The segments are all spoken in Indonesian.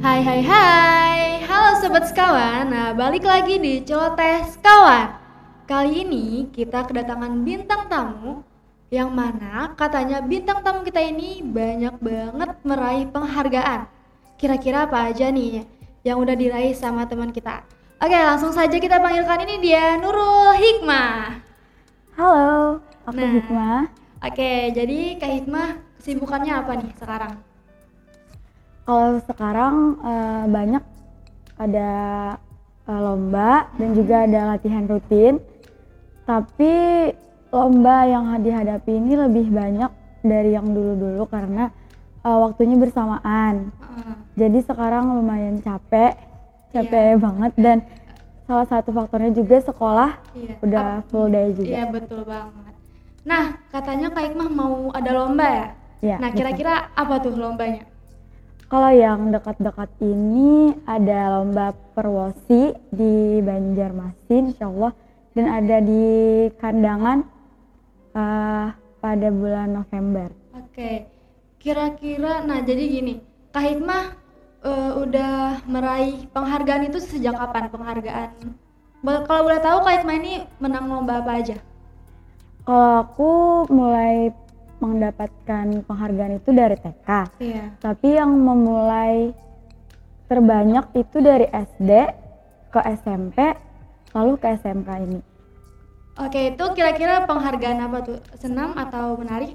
Hai hai hai, halo sobat sekawan. Nah, balik lagi di Celoteh Sekawan. Kali ini kita kedatangan bintang tamu yang mana katanya bintang tamu kita ini banyak banget meraih penghargaan. Kira-kira apa aja nih yang udah diraih sama teman kita? Oke, langsung saja kita panggilkan ini dia Nurul Hikmah. Halo, aku Nah. Hikmah. Oke, jadi Kak Hikmah kesibukannya apa nih sekarang? Kalau sekarang eh, banyak ada eh, lomba dan juga ada latihan rutin. Tapi lomba yang dihadapi ini lebih banyak dari yang dulu-dulu karena eh, waktunya bersamaan. Heeh. Jadi sekarang lumayan capek, capek banget dan salah satu faktornya juga sekolah Iya. udah full day juga. Iya betul banget. Nah katanya Kak Hikmah mau ada lomba ya? Iya, nah kira-kira apa tuh lombanya? Kalau yang dekat-dekat ini ada lomba perwosi di Banjarmasin insya Allah dan ada di Kandangan eh, pada bulan November. Oke, kira-kira nah jadi gini, Kak Hikmah eh, udah meraih penghargaan itu sejak kapan penghargaan? Kalau boleh tahu Kak Hikmah ini menang lomba apa aja? Kalau aku mulai mendapatkan penghargaan itu dari TK, Iya. tapi yang memulai terbanyak itu dari SD ke SMP lalu ke SMK ini. Oke, itu kira-kira penghargaan apa tuh? Senam atau menari?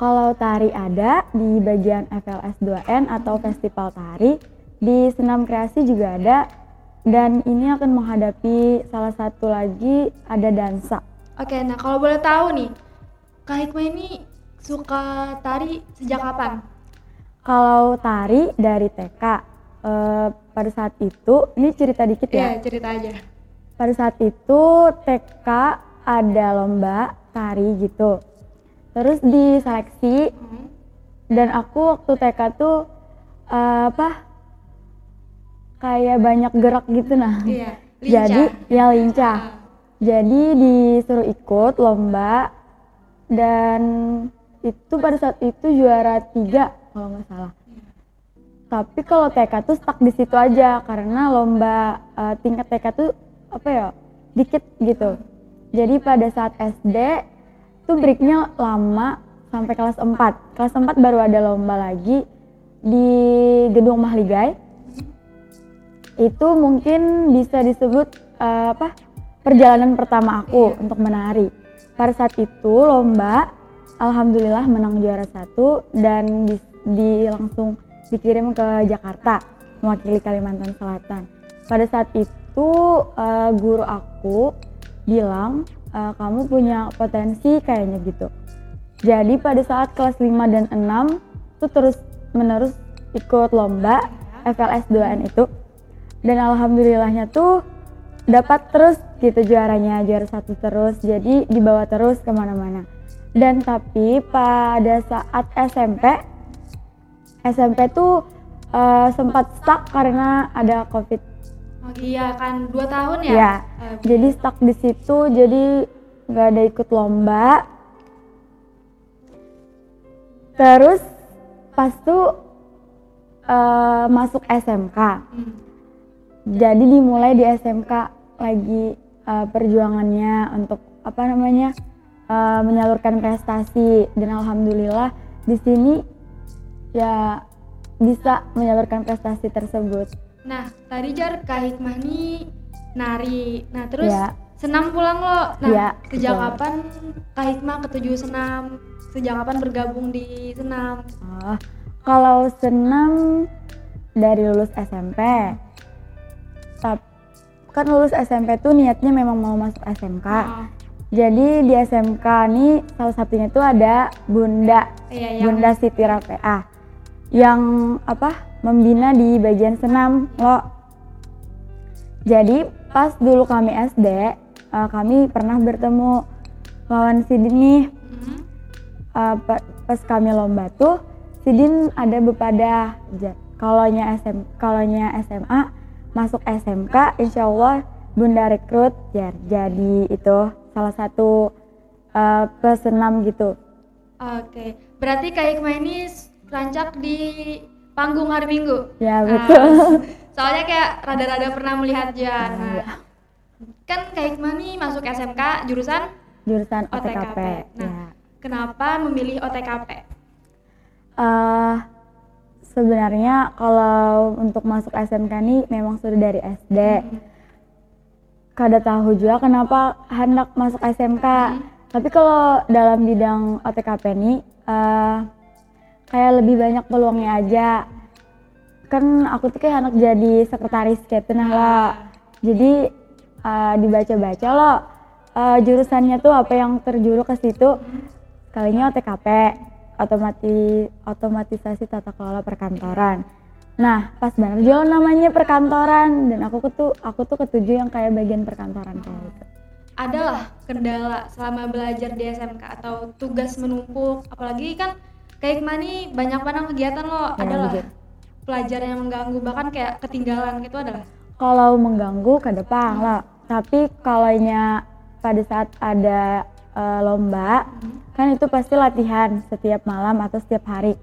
Kalau tari ada di bagian FLS 2N atau festival tari, di senam kreasi juga ada dan ini akan menghadapi salah satu lagi ada dansa. Oke, nah kalau boleh tahu nih, Kak Hikmah ini suka tari sejak kapan? Kalau tari dari TK eh, pada saat itu ini cerita dikit ya. Iya, cerita aja. Pada saat itu TK ada lomba tari gitu. Terus diseleksi Hmm. dan aku waktu TK tuh eh, apa kayak banyak gerak gitu nah. Iya, Jadi lincah. ya lincah. Ah. Jadi disuruh ikut lomba dan itu pada saat itu juara tiga kalau nggak salah. Tapi kalau TK tuh stuck di situ aja karena lomba eh, tingkat TK tuh apa ya dikit gitu. Jadi pada saat SD tuh breaknya lama sampai kelas 4. Kelas 4 baru ada lomba lagi di gedung Mahligai. Itu mungkin bisa disebut eh, apa perjalanan pertama aku untuk menari. Pada saat itu lomba, alhamdulillah menang juara satu dan di, di- langsung dikirim ke Jakarta mewakili Kalimantan Selatan. Pada saat itu eh, guru aku bilang eh, kamu punya potensi kayaknya gitu. Jadi pada saat kelas 5 dan 6 tuh terus menerus ikut lomba FLS 2N itu dan alhamdulillahnya tuh dapat terus gitu juaranya juara satu terus jadi dibawa terus ke mana-mana dan tapi pada saat SMP SMP tuh eh, sempat stuck karena ada covid Oh iya kan dua tahun ya? ya Eh, jadi stuck di situ jadi nggak ada ikut lomba terus pas tuh eh, masuk SMK hmm. jadi dimulai di SMK lagi eh, perjuangannya untuk apa namanya eh, menyalurkan prestasi dan alhamdulillah di sini ya bisa menyalurkan prestasi tersebut Nah tadi jar Kak Hikmah nih nari. Nah terus Ya. senam pulang lo. Nah Ya, sejak betul. kapan Kak Hikmah ketujuh senam? Sejak kapan bergabung di senam? Oh, kalau senam dari lulus SMP Tap- kan lulus SMP tuh niatnya memang mau masuk SMK Oh, jadi di SMK nih salah satunya tuh ada Bunda iya yang Bunda Siti Rafea. Yang apa? Membina di bagian senam lo. Jadi pas dulu kami SD eh, kami pernah bertemu lawan Sidin nih. Pa- pas kami lomba tuh Sidin ada bepada kalaunya SM kalaunya SMA masuk SMK insya Allah Bunda rekrut ya jadi itu salah satu eh, pesenam gitu Oke, berarti Kak Hikmah ini rancak di panggung hari Minggu. Ya, Nah, betul. soalnya kayak rada-rada pernah melihat Jan. Nah, kan kayak gimana nih masuk SMK jurusan Jurusan OTKP. OTKP. Nah, Ya. kenapa memilih OTKP? Eh, sebenarnya kalau untuk masuk SMK nih memang sudah dari SD. Kada tahu juga kenapa hendak masuk SMK. Tapi kalau dalam bidang OTKP nih eh, kayak lebih banyak peluangnya aja. Kan aku tuh kayak anak jadi sekretaris kayak nah lah. Jadi eh, dibaca-baca loh eh, jurusannya tuh apa yang terjuru ke situ. Kalinya OTKP, otomati otomatisasi tata kelola perkantoran. Nah, pas banget juga namanya perkantoran dan aku tuh aku tuh ketujuh yang kayak bagian perkantoran kayak gitu. Adalah kendala selama belajar di SMK atau tugas menumpuk, apalagi kan kayak nih banyak banget kegiatan lo, Ya, adalah betul. pelajaran yang mengganggu bahkan kayak ketinggalan gitu adalah. Kalau mengganggu ke depan lah, tapi kalaunya pada saat ada eh, lomba kan itu pasti latihan setiap malam atau setiap hari.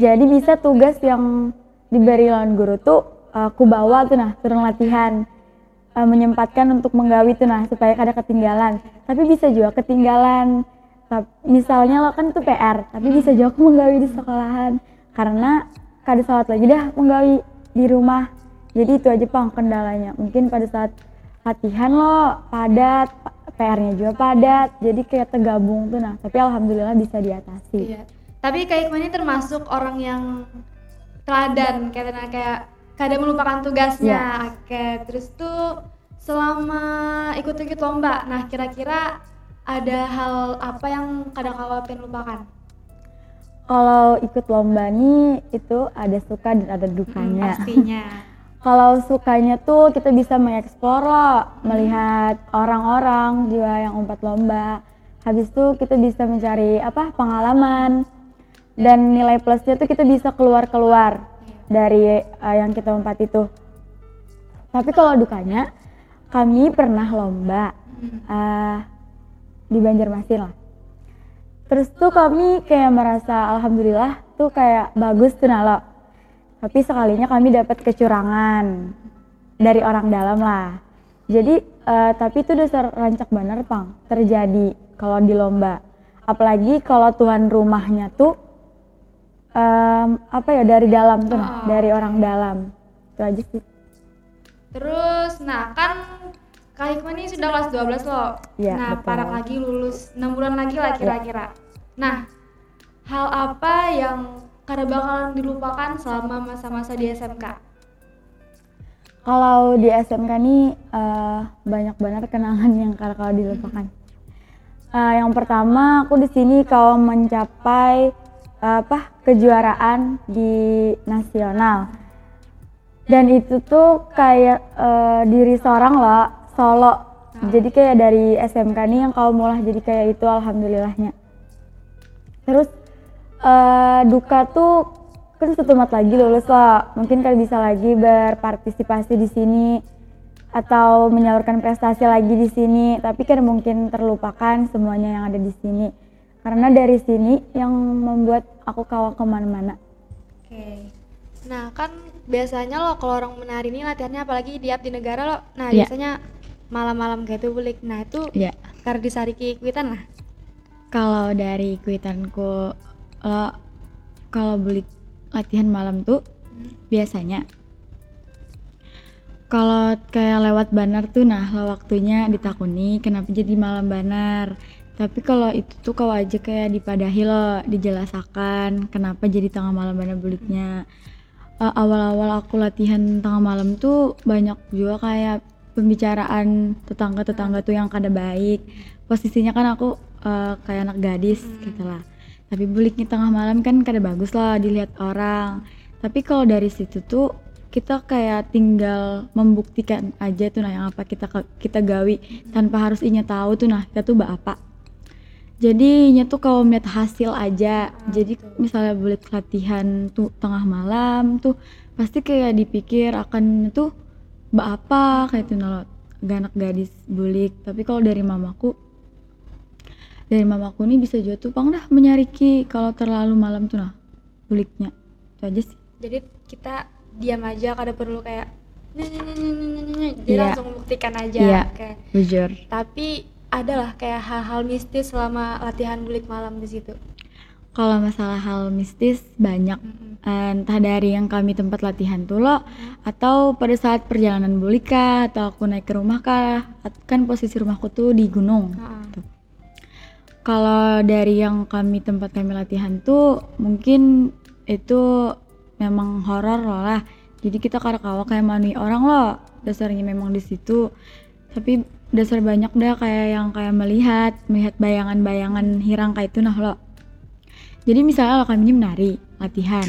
Jadi bisa tugas yang diberi lawan guru tuh eh, ku bawa tuh nah turun latihan Eh, menyempatkan untuk menggawi tuh nah supaya kada ketinggalan. Tapi bisa juga ketinggalan. Misalnya lo kan itu PR, tapi bisa juga aku menggawi di sekolahan karena kada salat lagi dah menggawi di rumah. Jadi itu aja pang kendalanya. Mungkin pada saat latihan lo padat, pa- PR-nya juga padat, jadi kayak tergabung tuh nah. Tapi alhamdulillah bisa diatasi. Iya. Tapi kayak gimana termasuk orang yang teladan kayak kayak kadang melupakan tugasnya. Oke, terus tuh selama ikut-ikut lomba, nah kira-kira ada hal apa yang kadang kau pengen lupakan? Kalau ikut lomba nih itu ada suka dan ada Hmm, dukanya. pastinya. Kalau sukanya tuh kita bisa mengeksplor loh, melihat orang-orang juga yang umpat lomba. Habis itu kita bisa mencari apa pengalaman dan nilai plusnya tuh kita bisa keluar-keluar dari eh, yang kita umpat itu. Tapi kalau dukanya, kami pernah lomba eh, di Banjarmasin lah. Terus tuh kami kayak merasa alhamdulillah tuh kayak bagus tuh nalo. Tapi sekalinya kami dapat kecurangan dari orang dalam lah. Jadi eh, tapi itu udah rancak bener pang terjadi kalau di lomba. Apalagi kalau tuan rumahnya tuh em, apa ya dari dalam tuh, Oh. dari orang dalam. Itu aja sih. Terus, nah kan Kak Hikmah ini sudah kelas 12 loh. Iya, nah, betul. parah lagi lulus 6 bulan lagi lah kira-kira. Nah, hal apa yang kada bakalan dilupakan selama masa-masa di SMK? Kalau di SMK nih eh, banyak banget kenangan yang kalau kalau dilupakan. Eh, yang pertama aku di sini kau mencapai apa kejuaraan di nasional. Dan itu tuh kayak eh, diri seorang lah solo. Jadi kayak dari SMK nih yang kau mulai jadi kayak itu alhamdulillahnya. Terus eh, duka tuh kan satu mat lagi lulus lah. Mungkin kalian bisa lagi berpartisipasi di sini atau menyalurkan prestasi lagi di sini. Tapi kan mungkin terlupakan semuanya yang ada di sini. Karena dari sini yang membuat aku kawal ke mana-mana. Oke. Nah, kan biasanya lo kalau orang menari ini latihannya apalagi di abdi negara lo. Nah, Iya. biasanya malam-malam kayak itu bulik. Nah, itu karena disariki kuitan lah. Kalau dari kuitanku, lo kalau beli latihan malam tuh biasanya kalau kayak lewat banner tuh nah lo waktunya ditakuni kenapa jadi malam banner tapi kalau itu tuh kau aja kayak dipadahi lo dijelasakan kenapa jadi tengah malam banner buliknya Eh, awal-awal aku latihan tengah malam tuh banyak juga kayak pembicaraan tetangga-tetangga tuh yang kada baik. Posisinya kan aku eh, kayak anak gadis gitu lah. Tapi buliknya tengah malam kan kada bagus lah dilihat orang. Tapi kalau dari situ tuh kita kayak tinggal membuktikan aja tuh nah yang apa kita kita gawi. Tanpa harus inya tahu tuh nah kita tuh apa jadi inya tuh kalau melihat hasil aja jadi misalnya bulik latihan tuh tengah malam tuh pasti kayak dipikir akan tuh bah apa kayak itu nah anak gadis bulik tapi kalau dari mamaku dari mamaku nih bisa juga tuh pang dah menyariki kalau terlalu malam tuh nah buliknya itu aja sih jadi kita diam aja kada perlu kayak jadi Iya. langsung buktikan aja Iya. kayak Jujur. tapi adalah kayak hal-hal mistis selama latihan bulik malam di situ Kalau masalah hal mistis banyak. Mm-mm. Entah dari yang kami tempat latihan tuh lo, atau pada saat perjalanan bulik kah, atau aku naik ke rumah kah, kan posisi rumahku tuh di gunung. Tuh. Kalau dari yang kami tempat kami latihan tuh mungkin itu memang horor loh lah. Jadi kita karakawa kayak mani orang loh. Dasarnya memang di situ. Tapi dasar banyak dah kayak yang kayak melihat, melihat bayangan-bayangan hirang kayak itu nah lo. Jadi misalnya lo kami menari, latihan.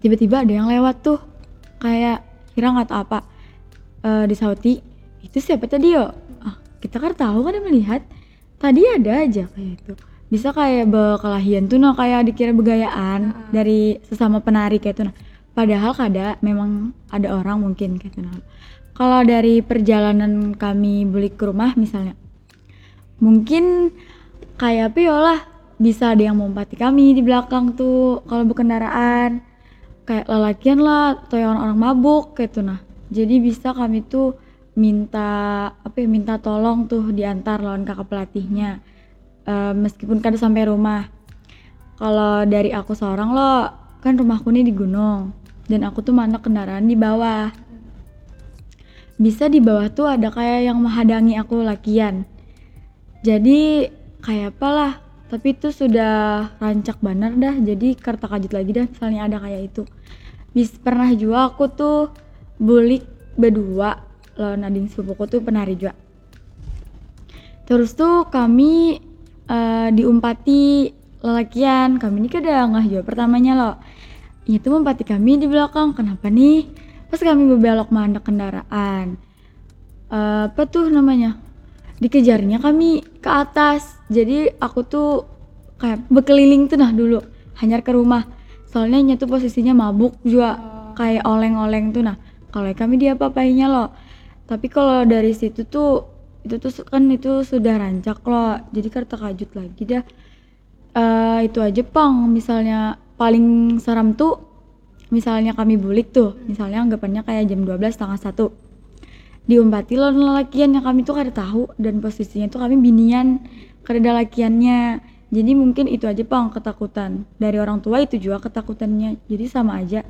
Tiba-tiba ada yang lewat tuh kayak hirang atau apa Eh di Sauti itu siapa tadi yo? Ah, kita kan tahu kan melihat tadi ada aja kayak itu bisa kayak bekelahian tuh nah kayak dikira begayaan Heeh. dari sesama penari kayak itu nah padahal kada memang ada orang mungkin kayak itu nah kalau dari perjalanan kami balik ke rumah misalnya mungkin kayak apa ya lah bisa ada yang melompati kami di belakang tuh kalau berkendaraan. Kayak lelakian lah atau yang orang-orang mabuk kayak itu nah. Jadi bisa kami tuh minta apa ya minta tolong tuh diantar lawan kakak pelatihnya Eh, meskipun kada sampai rumah. Kalau dari aku seorang lo kan rumahku nih di gunung dan aku tuh mana kendaraan di bawah bisa di bawah tuh ada kayak yang menghadangi aku lakian. Jadi kayak apalah tapi itu sudah rancak bener dah jadi karta kajut lagi dah misalnya ada kayak itu. Bis pernah juga aku tuh bulik berdua lawan ading sepupuku tuh penari juga terus tuh kami eh, diumpati lelakian kami ini kada ngah juga pertamanya loh. Itu mempati kami di belakang kenapa nih pas kami berbelok mandek kendaraan Eh, apa tuh namanya? Dikejarnya kami ke atas. Jadi aku tuh kayak berkeliling tuh nah dulu hanya ke rumah. Soalnya nya tuh posisinya mabuk juga Oh. kayak oleng-oleng tuh nah. Kalau kami dia apa-apainya loh. Tapi kalau dari situ tuh itu tuh kan itu sudah rancak loh. Jadi karta kajut lagi dah. Eh itu aja pang misalnya paling seram tuh misalnya kami bulik tuh misalnya anggapannya kayak jam 12 setengah satu. Diumpati lawan lelakian yang kami tuh kada tahu dan posisinya tuh kami binian kada ada lakiannya. Jadi mungkin itu aja pang ketakutan. Dari orang tua itu juga ketakutannya. Jadi sama aja.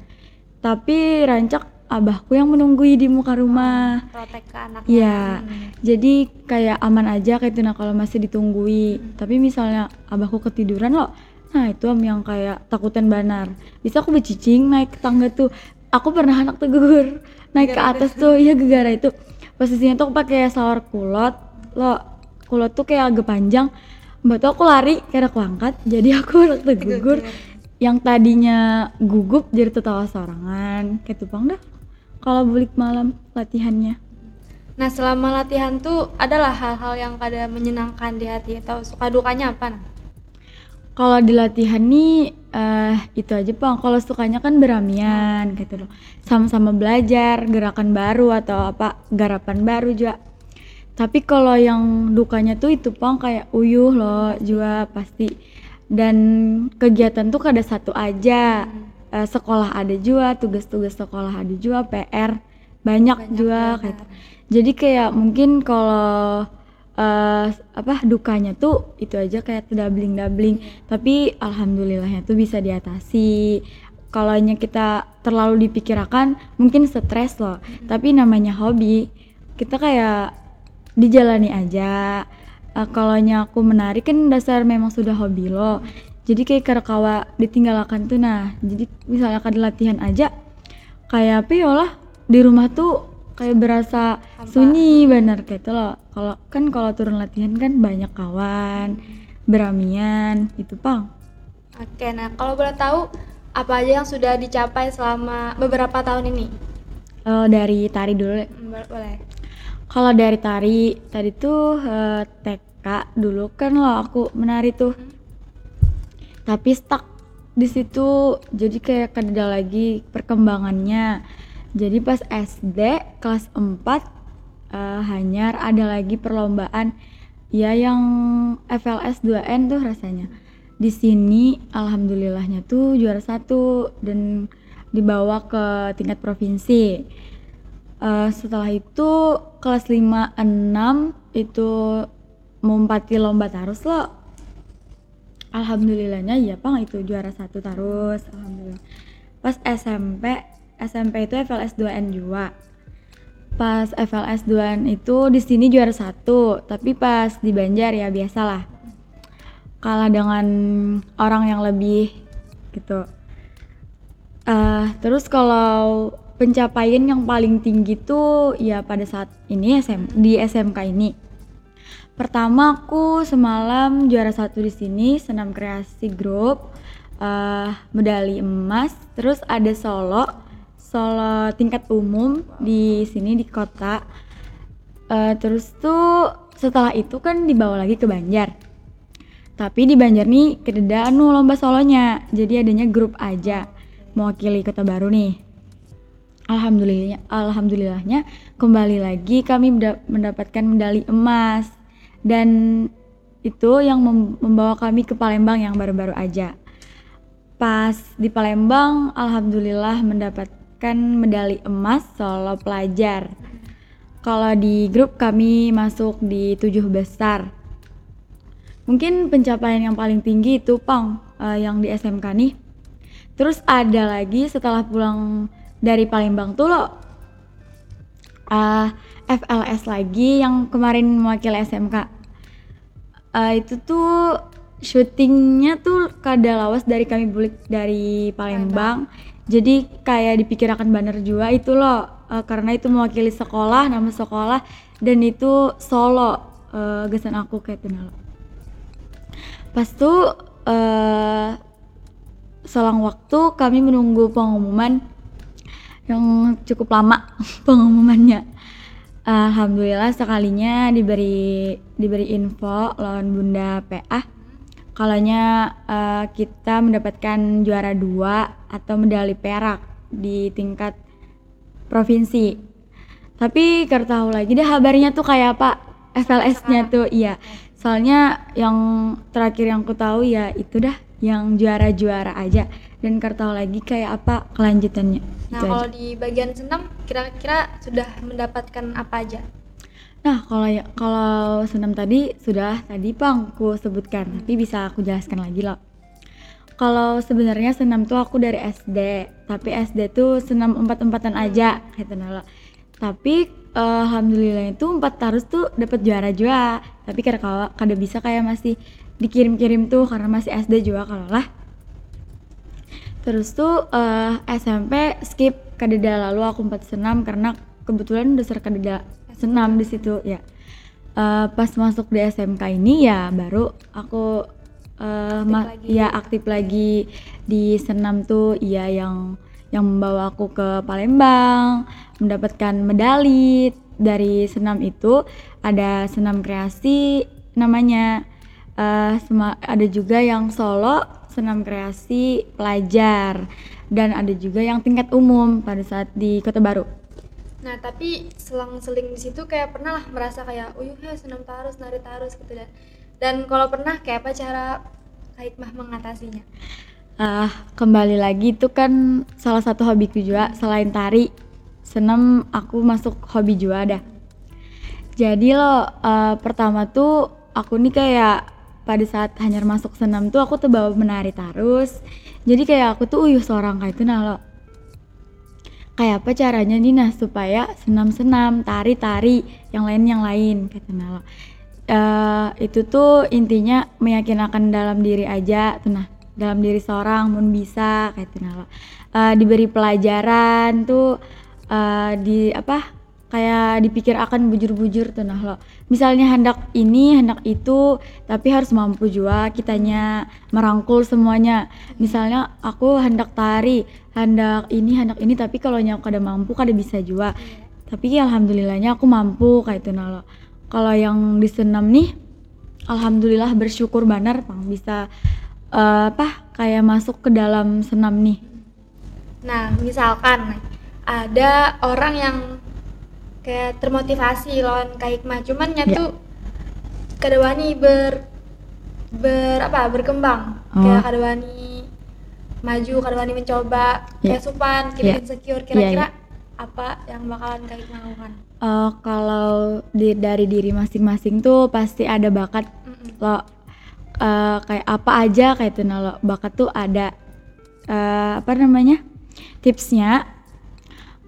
Tapi rancak abahku yang menunggui di muka rumah. Protek ke anaknya. Iya, Hmm. jadi kayak aman aja kayak itu nah kalau masih ditunggui. Tapi misalnya abahku ketiduran loh, nah itu am yang kayak takutan banar. Bisa aku becicing naik ke tangga tuh. Aku pernah anak tegur naik ke Gegara atas tuh, iya gegara itu. Posisinya tuh aku pakai sawar kulot, lo kulot tuh kayak agak panjang. Mbak tuh aku lari, kayak aku angkat, jadi aku anak tegugur. Yang tadinya gugup jadi tertawa sorangan, kayak tupang dah. Kalau bulik malam latihannya. Nah selama latihan tuh adalah hal-hal yang kada menyenangkan di hati atau suka dukanya apa? Nah? Kalau di latihan nih eh itu aja Bang. Kalau sukanya kan beramian gitu loh. Sama-sama belajar gerakan baru atau apa garapan baru juga. Tapi kalau yang dukanya tuh itu Bang kayak uyuh loh juga pasti. Dan kegiatan tuh kada satu aja. Eh, sekolah ada juga, tugas-tugas sekolah ada juga, PR banyak, Banyak juga kayak gitu. Jadi kayak mungkin kalau eh apa dukanya tuh itu aja kayak dabling-dabling tapi alhamdulillahnya tuh bisa diatasi. Kalau kita terlalu dipikirkan mungkin stres loh. Tapi namanya hobi kita kayak dijalani aja. Eh, kalau aku menari kan dasar memang sudah hobi lo jadi kayak karakawa ditinggalkan tuh nah. Jadi misalnya kada latihan aja kayak apa ya lah di rumah tuh kayak berasa Hampa. sunyi bener kayak itu loh kalau kan kalau turun latihan kan banyak kawan beramian itu pang Oke, nah kalau boleh tahu apa aja yang sudah dicapai selama beberapa tahun ini? Eh, dari tari dulu. Hmm, bo- Boleh. kalau dari tari tadi tuh eh, TK dulu kan lo aku menari tuh tapi stuck di situ jadi kayak kada lagi perkembangannya jadi pas SD kelas 4 eh, hanyar ada lagi perlombaan. Ya yang FLS 2N tuh rasanya. Di sini alhamdulillahnya tuh juara satu dan dibawa ke tingkat provinsi. Uh, setelah itu kelas 5 6 itu mengumpati lomba tarus lo. Alhamdulillahnya iya pang itu juara satu tarus. Alhamdulillah. Pas SMP SMP itu FLS 2N juga. Pas FLS 2N itu di sini juara satu tapi pas di Banjar ya biasalah. Kalah dengan orang yang lebih gitu. Uh, terus kalau pencapaian yang paling tinggi tuh ya pada saat ini SM, di SMK ini. Pertama aku semalam juara satu di sini senam kreasi grup uh, medali emas terus ada solo solo tingkat umum di sini di kota. Uh, terus tuh setelah itu kan dibawa lagi ke Banjar. Tapi di Banjar nih kededa anu lomba solonya. Jadi adanya grup aja mewakili kota baru nih. Alhamdulillah alhamdulillahnya kembali lagi kami mendapatkan medali emas. Dan itu yang membawa kami ke Palembang yang baru-baru aja. Pas di Palembang, alhamdulillah mendapatkan medali emas solo pelajar. Kalau di grup kami masuk di tujuh besar. Mungkin pencapaian yang paling tinggi itu Pang uh, yang di SMK nih. Terus ada lagi setelah pulang dari Palembang tuh lo uh, FLS lagi yang kemarin mewakili SMK uh, itu tuh syutingnya tuh kada lawas dari kami bulik dari Palembang jadi kayak dipikirkan banner juga itu loh. Uh, karena itu mewakili sekolah nama sekolah dan itu solo uh, gesan aku kayak kenal pas tuh uh, selang waktu kami menunggu pengumuman yang cukup lama pengumumannya. Alhamdulillah sekalinya diberi diberi info lawan Bunda PA kalaunya uh, kita mendapatkan juara dua atau medali perak di tingkat provinsi. Tapi kar tahu lagi deh kabarnya tuh kayak apa FLS-nya tuh iya. Soalnya yang terakhir yang ku tahu ya itu dah yang juara-juara aja dan tahu lagi kayak apa kelanjutannya. Nah, kalau di bagian senam kira-kira sudah mendapatkan apa aja? Nah, kalau ya kalau senam tadi sudah tadi Pang aku sebutkan, hmm. tapi bisa aku jelaskan lagi loh. Kalau sebenarnya senam tuh aku dari SD, tapi SD tuh senam empat-empatan aja gitu loh. Tapi uh, alhamdulillah itu empat tarus tuh dapat juara juga. Tapi karena kada bisa kayak masih dikirim-kirim tuh karena masih SD juga kalau lah terus tuh uh, eh, SMP skip kadeda lalu aku empat senam karena kebetulan dasar kadeda senam di situ ya. Uh, pas masuk di SMK ini ya baru aku uh, aktif ya aktif lagi di senam tuh. Iya yang yang membawa aku ke Palembang mendapatkan medali dari senam itu. Ada senam kreasi namanya. Uh, ada juga yang solo senam kreasi pelajar. Dan ada juga yang tingkat umum pada saat di Kota Baru. Nah tapi selang-seling di situ kayak pernah lah merasa kayak uyuh ya senam tarus nari tarus gitu dan dan kalau pernah kayak apa cara Kak mah mengatasinya? Uh, kembali lagi itu kan salah satu hobiku juga selain tari senam aku masuk hobi juga ada. Jadi lo uh, pertama tuh aku nih kayak pada saat hanya masuk senam tuh aku tuh bawa menari terus jadi kayak aku tuh uyuh seorang kayak itu nah lo kayak apa caranya nih nah supaya senam-senam tari-tari yang lain yang lain kata Nala. Uh, itu tuh intinya meyakinkan dalam diri aja tuh nah dalam diri seorang pun bisa kayak Nala. Uh, diberi pelajaran tuh uh, di apa kayak dipikir akan bujur-bujur tuh nah lo. Misalnya hendak ini hendak itu tapi harus mampu juga kitanya merangkul semuanya. Misalnya aku hendak tari hendak ini hendak ini tapi kalau nyok kada mampu kada bisa juga tapi ya alhamdulillahnya aku mampu kayak itu nah lo. Kalau yang di senam nih alhamdulillah bersyukur benar pang bisa uh, apa kayak masuk ke dalam senam nih. Nah misalkan ada orang yang kayak termotivasi lawan Kak Hikmah cuman nyatu yeah. kadawani ber ber apa berkembang Oh. kayak kadewani maju kadewani mencoba Iya. kayak supan kita Iya. insecure Iya, kira-kira iya. apa yang bakalan Kak Hikmah lakukan Eh, kalau di- dari diri masing-masing tuh pasti ada bakat Mm-mm. lo eh, kayak apa aja kayak itu nah lo bakat tuh ada eh, apa namanya tipsnya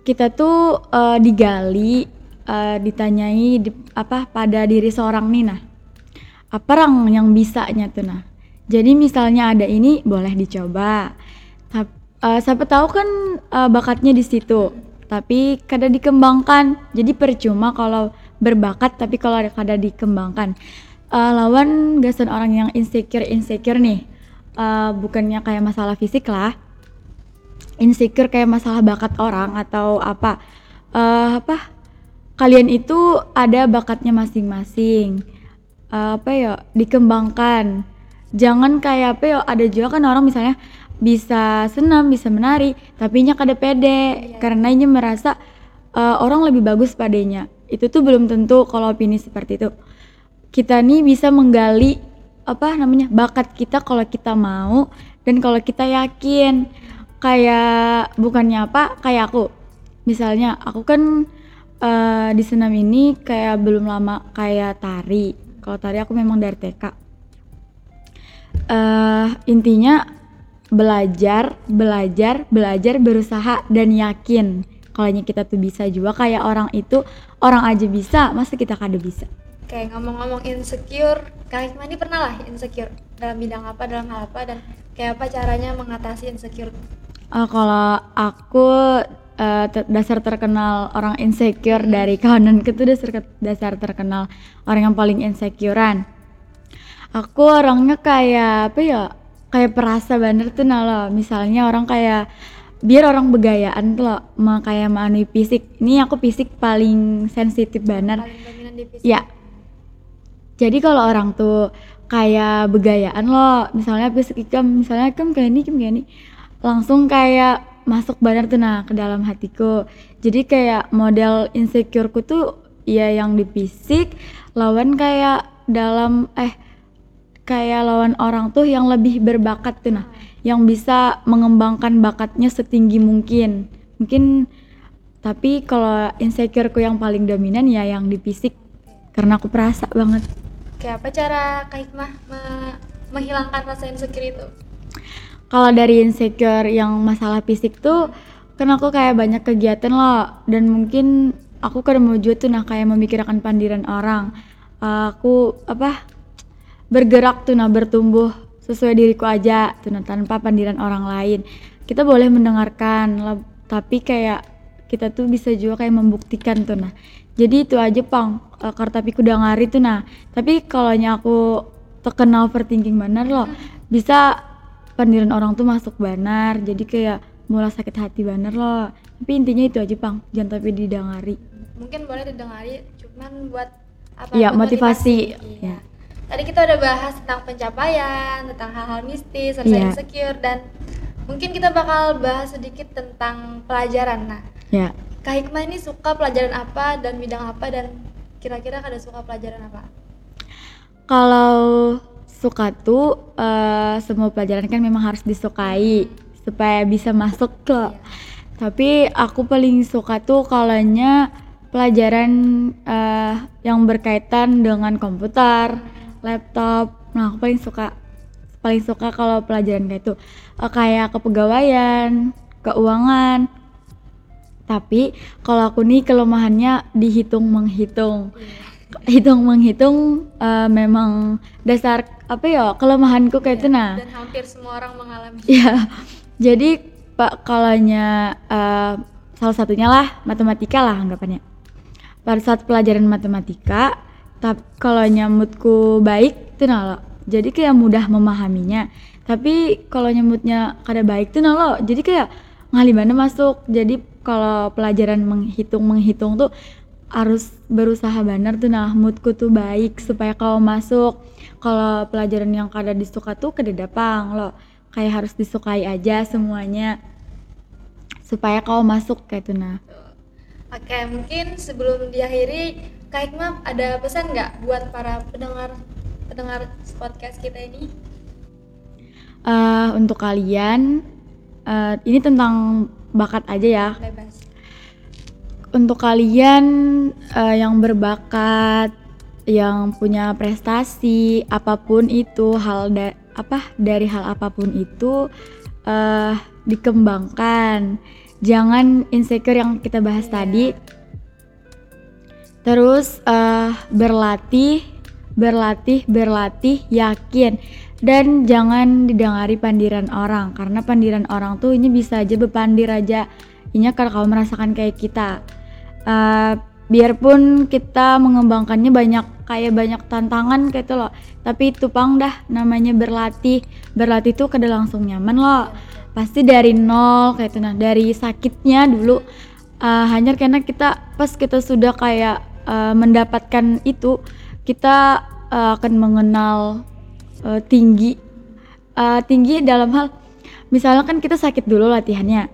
kita tuh eh, digali eh, ditanyai di- apa pada diri seorang nih nah. Apa orang yang bisanya tuh nah? Jadi misalnya ada ini boleh dicoba. Tap- eh, siapa tahu kan eh, bakatnya di situ tapi kada dikembangkan. Jadi percuma kalau berbakat tapi kalau ada kada dikembangkan. Eh, lawan gasan orang yang insecure insecure nih. Eh, bukannya kayak masalah fisik lah insecure kayak masalah bakat orang atau apa Eh, apa kalian itu ada bakatnya masing-masing. Eh, apa ya dikembangkan. Jangan kayak apa ya ada juga kan orang misalnya bisa senam bisa menari tapi nya kada pede. Karena nya merasa eh, orang lebih bagus padanya itu tuh belum tentu kalau opini seperti itu. Kita nih bisa menggali apa namanya bakat kita kalau kita mau dan kalau kita yakin kayak bukannya apa kayak aku. Misalnya aku kan eh, di senam ini kayak belum lama kayak tari. Kalau tari aku memang dari TK eh intinya belajar belajar belajar berusaha dan yakin kalau kita tuh bisa juga. Kayak orang itu orang aja bisa masa kita kada bisa? Kayak ngomong-ngomong insecure Kak Hikmah ini pernah lah insecure dalam bidang apa dalam hal apa dan kayak apa caranya mengatasi insecure Ah, kalau aku eh, ter- dasar terkenal orang insecure dari kawananku tuh dasar dasar terkenal orang yang paling insecurean. Aku orangnya kayak apa ya? Kayak perasa banget tuh nah loh. Misalnya orang kayak biar orang begayaan tuh loh, ma kayak manu fisik. Ini aku fisik paling sensitif banget. paling dominan di fisik Ya. Jadi kalau orang tuh kayak begayaan lo, misalnya fisik ikam, misalnya ikam kayak ini, ikam kayak ini, langsung kayak masuk banget tuh nah ke dalam hatiku. Jadi kayak model insecureku tuh ya yang di fisik, lawan kayak dalam eh kayak lawan orang tuh yang lebih berbakat tuh nah, yang bisa mengembangkan bakatnya setinggi mungkin. Mungkin tapi kalau insecureku yang paling dominan ya yang di fisik karena aku perasa banget. kayak apa cara Kak Hikmah me- menghilangkan rasa insecure itu Kalau dari insecure yang masalah fisik tuh kan aku kayak banyak kegiatan loh dan mungkin aku kada mau juga tuh nah kayak memikirkan pandiran orang. aku apa bergerak tuh nah bertumbuh sesuai diriku aja tuh nah tanpa pandiran orang lain. Kita boleh mendengarkan lah, tapi kayak kita tuh bisa juga kayak membuktikan tuh nah. Jadi itu aja pang uh, kartapiku udah ngari tuh nah. Tapi kalau aku terkenal overthinking bener loh bisa pandiran orang tuh masuk banar jadi kayak mulai sakit hati banget loh tapi intinya itu aja pang jangan tapi didengari mungkin boleh didengari cuman buat apa buat motivasi. Iya. Iya. tadi kita udah bahas tentang pencapaian tentang hal-hal mistis rasa Iya. insecure dan mungkin kita bakal bahas sedikit tentang pelajaran nah ya Kak Hikmah ini suka pelajaran apa dan bidang apa dan kira-kira kada suka pelajaran apa kalau suka tuh eh, semua pelajaran kan memang harus disukai supaya bisa masuk ke. Tapi aku paling suka tuh kalanya pelajaran eh, yang berkaitan dengan komputer laptop. Nah aku paling suka paling suka kalau pelajaran kayak itu. Eh, kayak kepegawaian keuangan. Tapi kalau aku nih kelemahannya dihitung menghitung hitung menghitung eh, memang dasar apa ya kelemahanku kayak itu nah. dan hampir semua orang mengalami. Ya jadi pak kalanya eh, salah satunya lah matematika lah anggapannya. Pada saat pelajaran matematika tapi kalau nyamutku baik tuh nah lo jadi kayak mudah memahaminya. Tapi kalau nyamutnya kada baik tuh nah lo jadi kayak ngalibana masuk. Jadi kalau pelajaran menghitung menghitung tuh harus berusaha benar tuh nah moodku tuh baik supaya kau masuk kalau pelajaran yang kada disuka tuh kada dapang lo kayak harus disukai aja semuanya supaya kau masuk kayak tuh nah Oke, mungkin sebelum diakhiri, Kak Hikmah ada pesan nggak buat para pendengar pendengar podcast kita ini? Eh, untuk kalian eh, ini tentang bakat aja ya. Bebas. Untuk kalian eh, yang berbakat, yang punya prestasi apa pun itu hal da- apa dari hal apa pun itu eh dikembangkan. Jangan insecure yang kita bahas Iya. tadi. Terus eh berlatih, berlatih, berlatih, yakin dan jangan didengari pandiran orang karena pandiran orang tuh ini bisa aja bepandir aja. Ini kalau kamu merasakan kayak kita. Eh, biarpun kita mengembangkannya banyak kayak banyak tantangan kayak itu loh. Tapi itu pang dah namanya berlatih. Berlatih tuh kada langsung nyaman loh. Pasti dari nol kayak itu. Nah dari sakitnya dulu eh, hanya karena kita pas kita sudah kayak eh, mendapatkan itu kita eh, akan mengenal eh, tinggi. Eh, tinggi dalam hal misalnya kan kita sakit dulu latihannya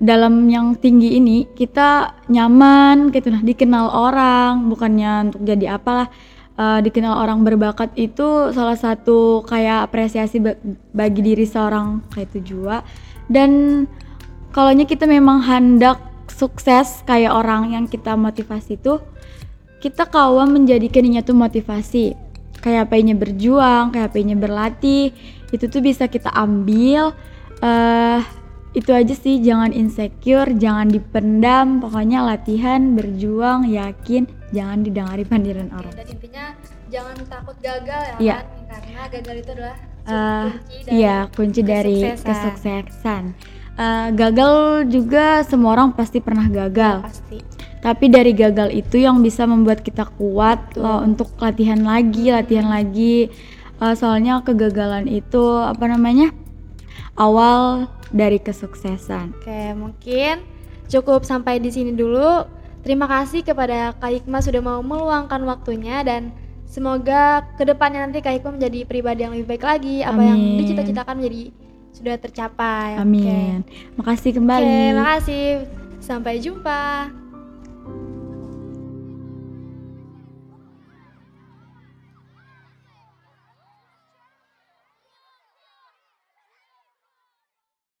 dalam yang tinggi ini kita nyaman gitu. Nah dikenal orang bukannya untuk jadi apalah. Eh, dikenal orang berbakat itu salah satu kayak apresiasi ba- bagi diri seorang kayak itu juga dan kalaunya kita memang hendak sukses kayak orang yang kita motivasi tuh kita kawan menjadikannya tuh motivasi. Kayak apanya berjuang kayak apanya berlatih itu tuh bisa kita ambil eh itu aja sih jangan insecure jangan dipendam pokoknya latihan berjuang yakin jangan didengari pandiran orang Dan intinya jangan takut gagal ya Iya. kan? Karena gagal itu adalah Eh, kunci dari iya kunci dari kesuksesan. kesuksesan Eh, gagal juga semua orang pasti pernah gagal pasti. tapi dari gagal itu yang bisa membuat kita kuat loh untuk latihan lagi latihan lagi Eh, soalnya kegagalan itu apa namanya awal dari kesuksesan Oke, mungkin cukup sampai di sini dulu. Terima kasih kepada Kak Hikmah sudah mau meluangkan waktunya dan semoga ke depannya nanti Kak Hikmah menjadi pribadi yang lebih baik lagi. Apa yang Amin. dicita-citakan menjadi sudah tercapai. Oke. amin makasih Oke, kembali makasih. Sampai jumpa.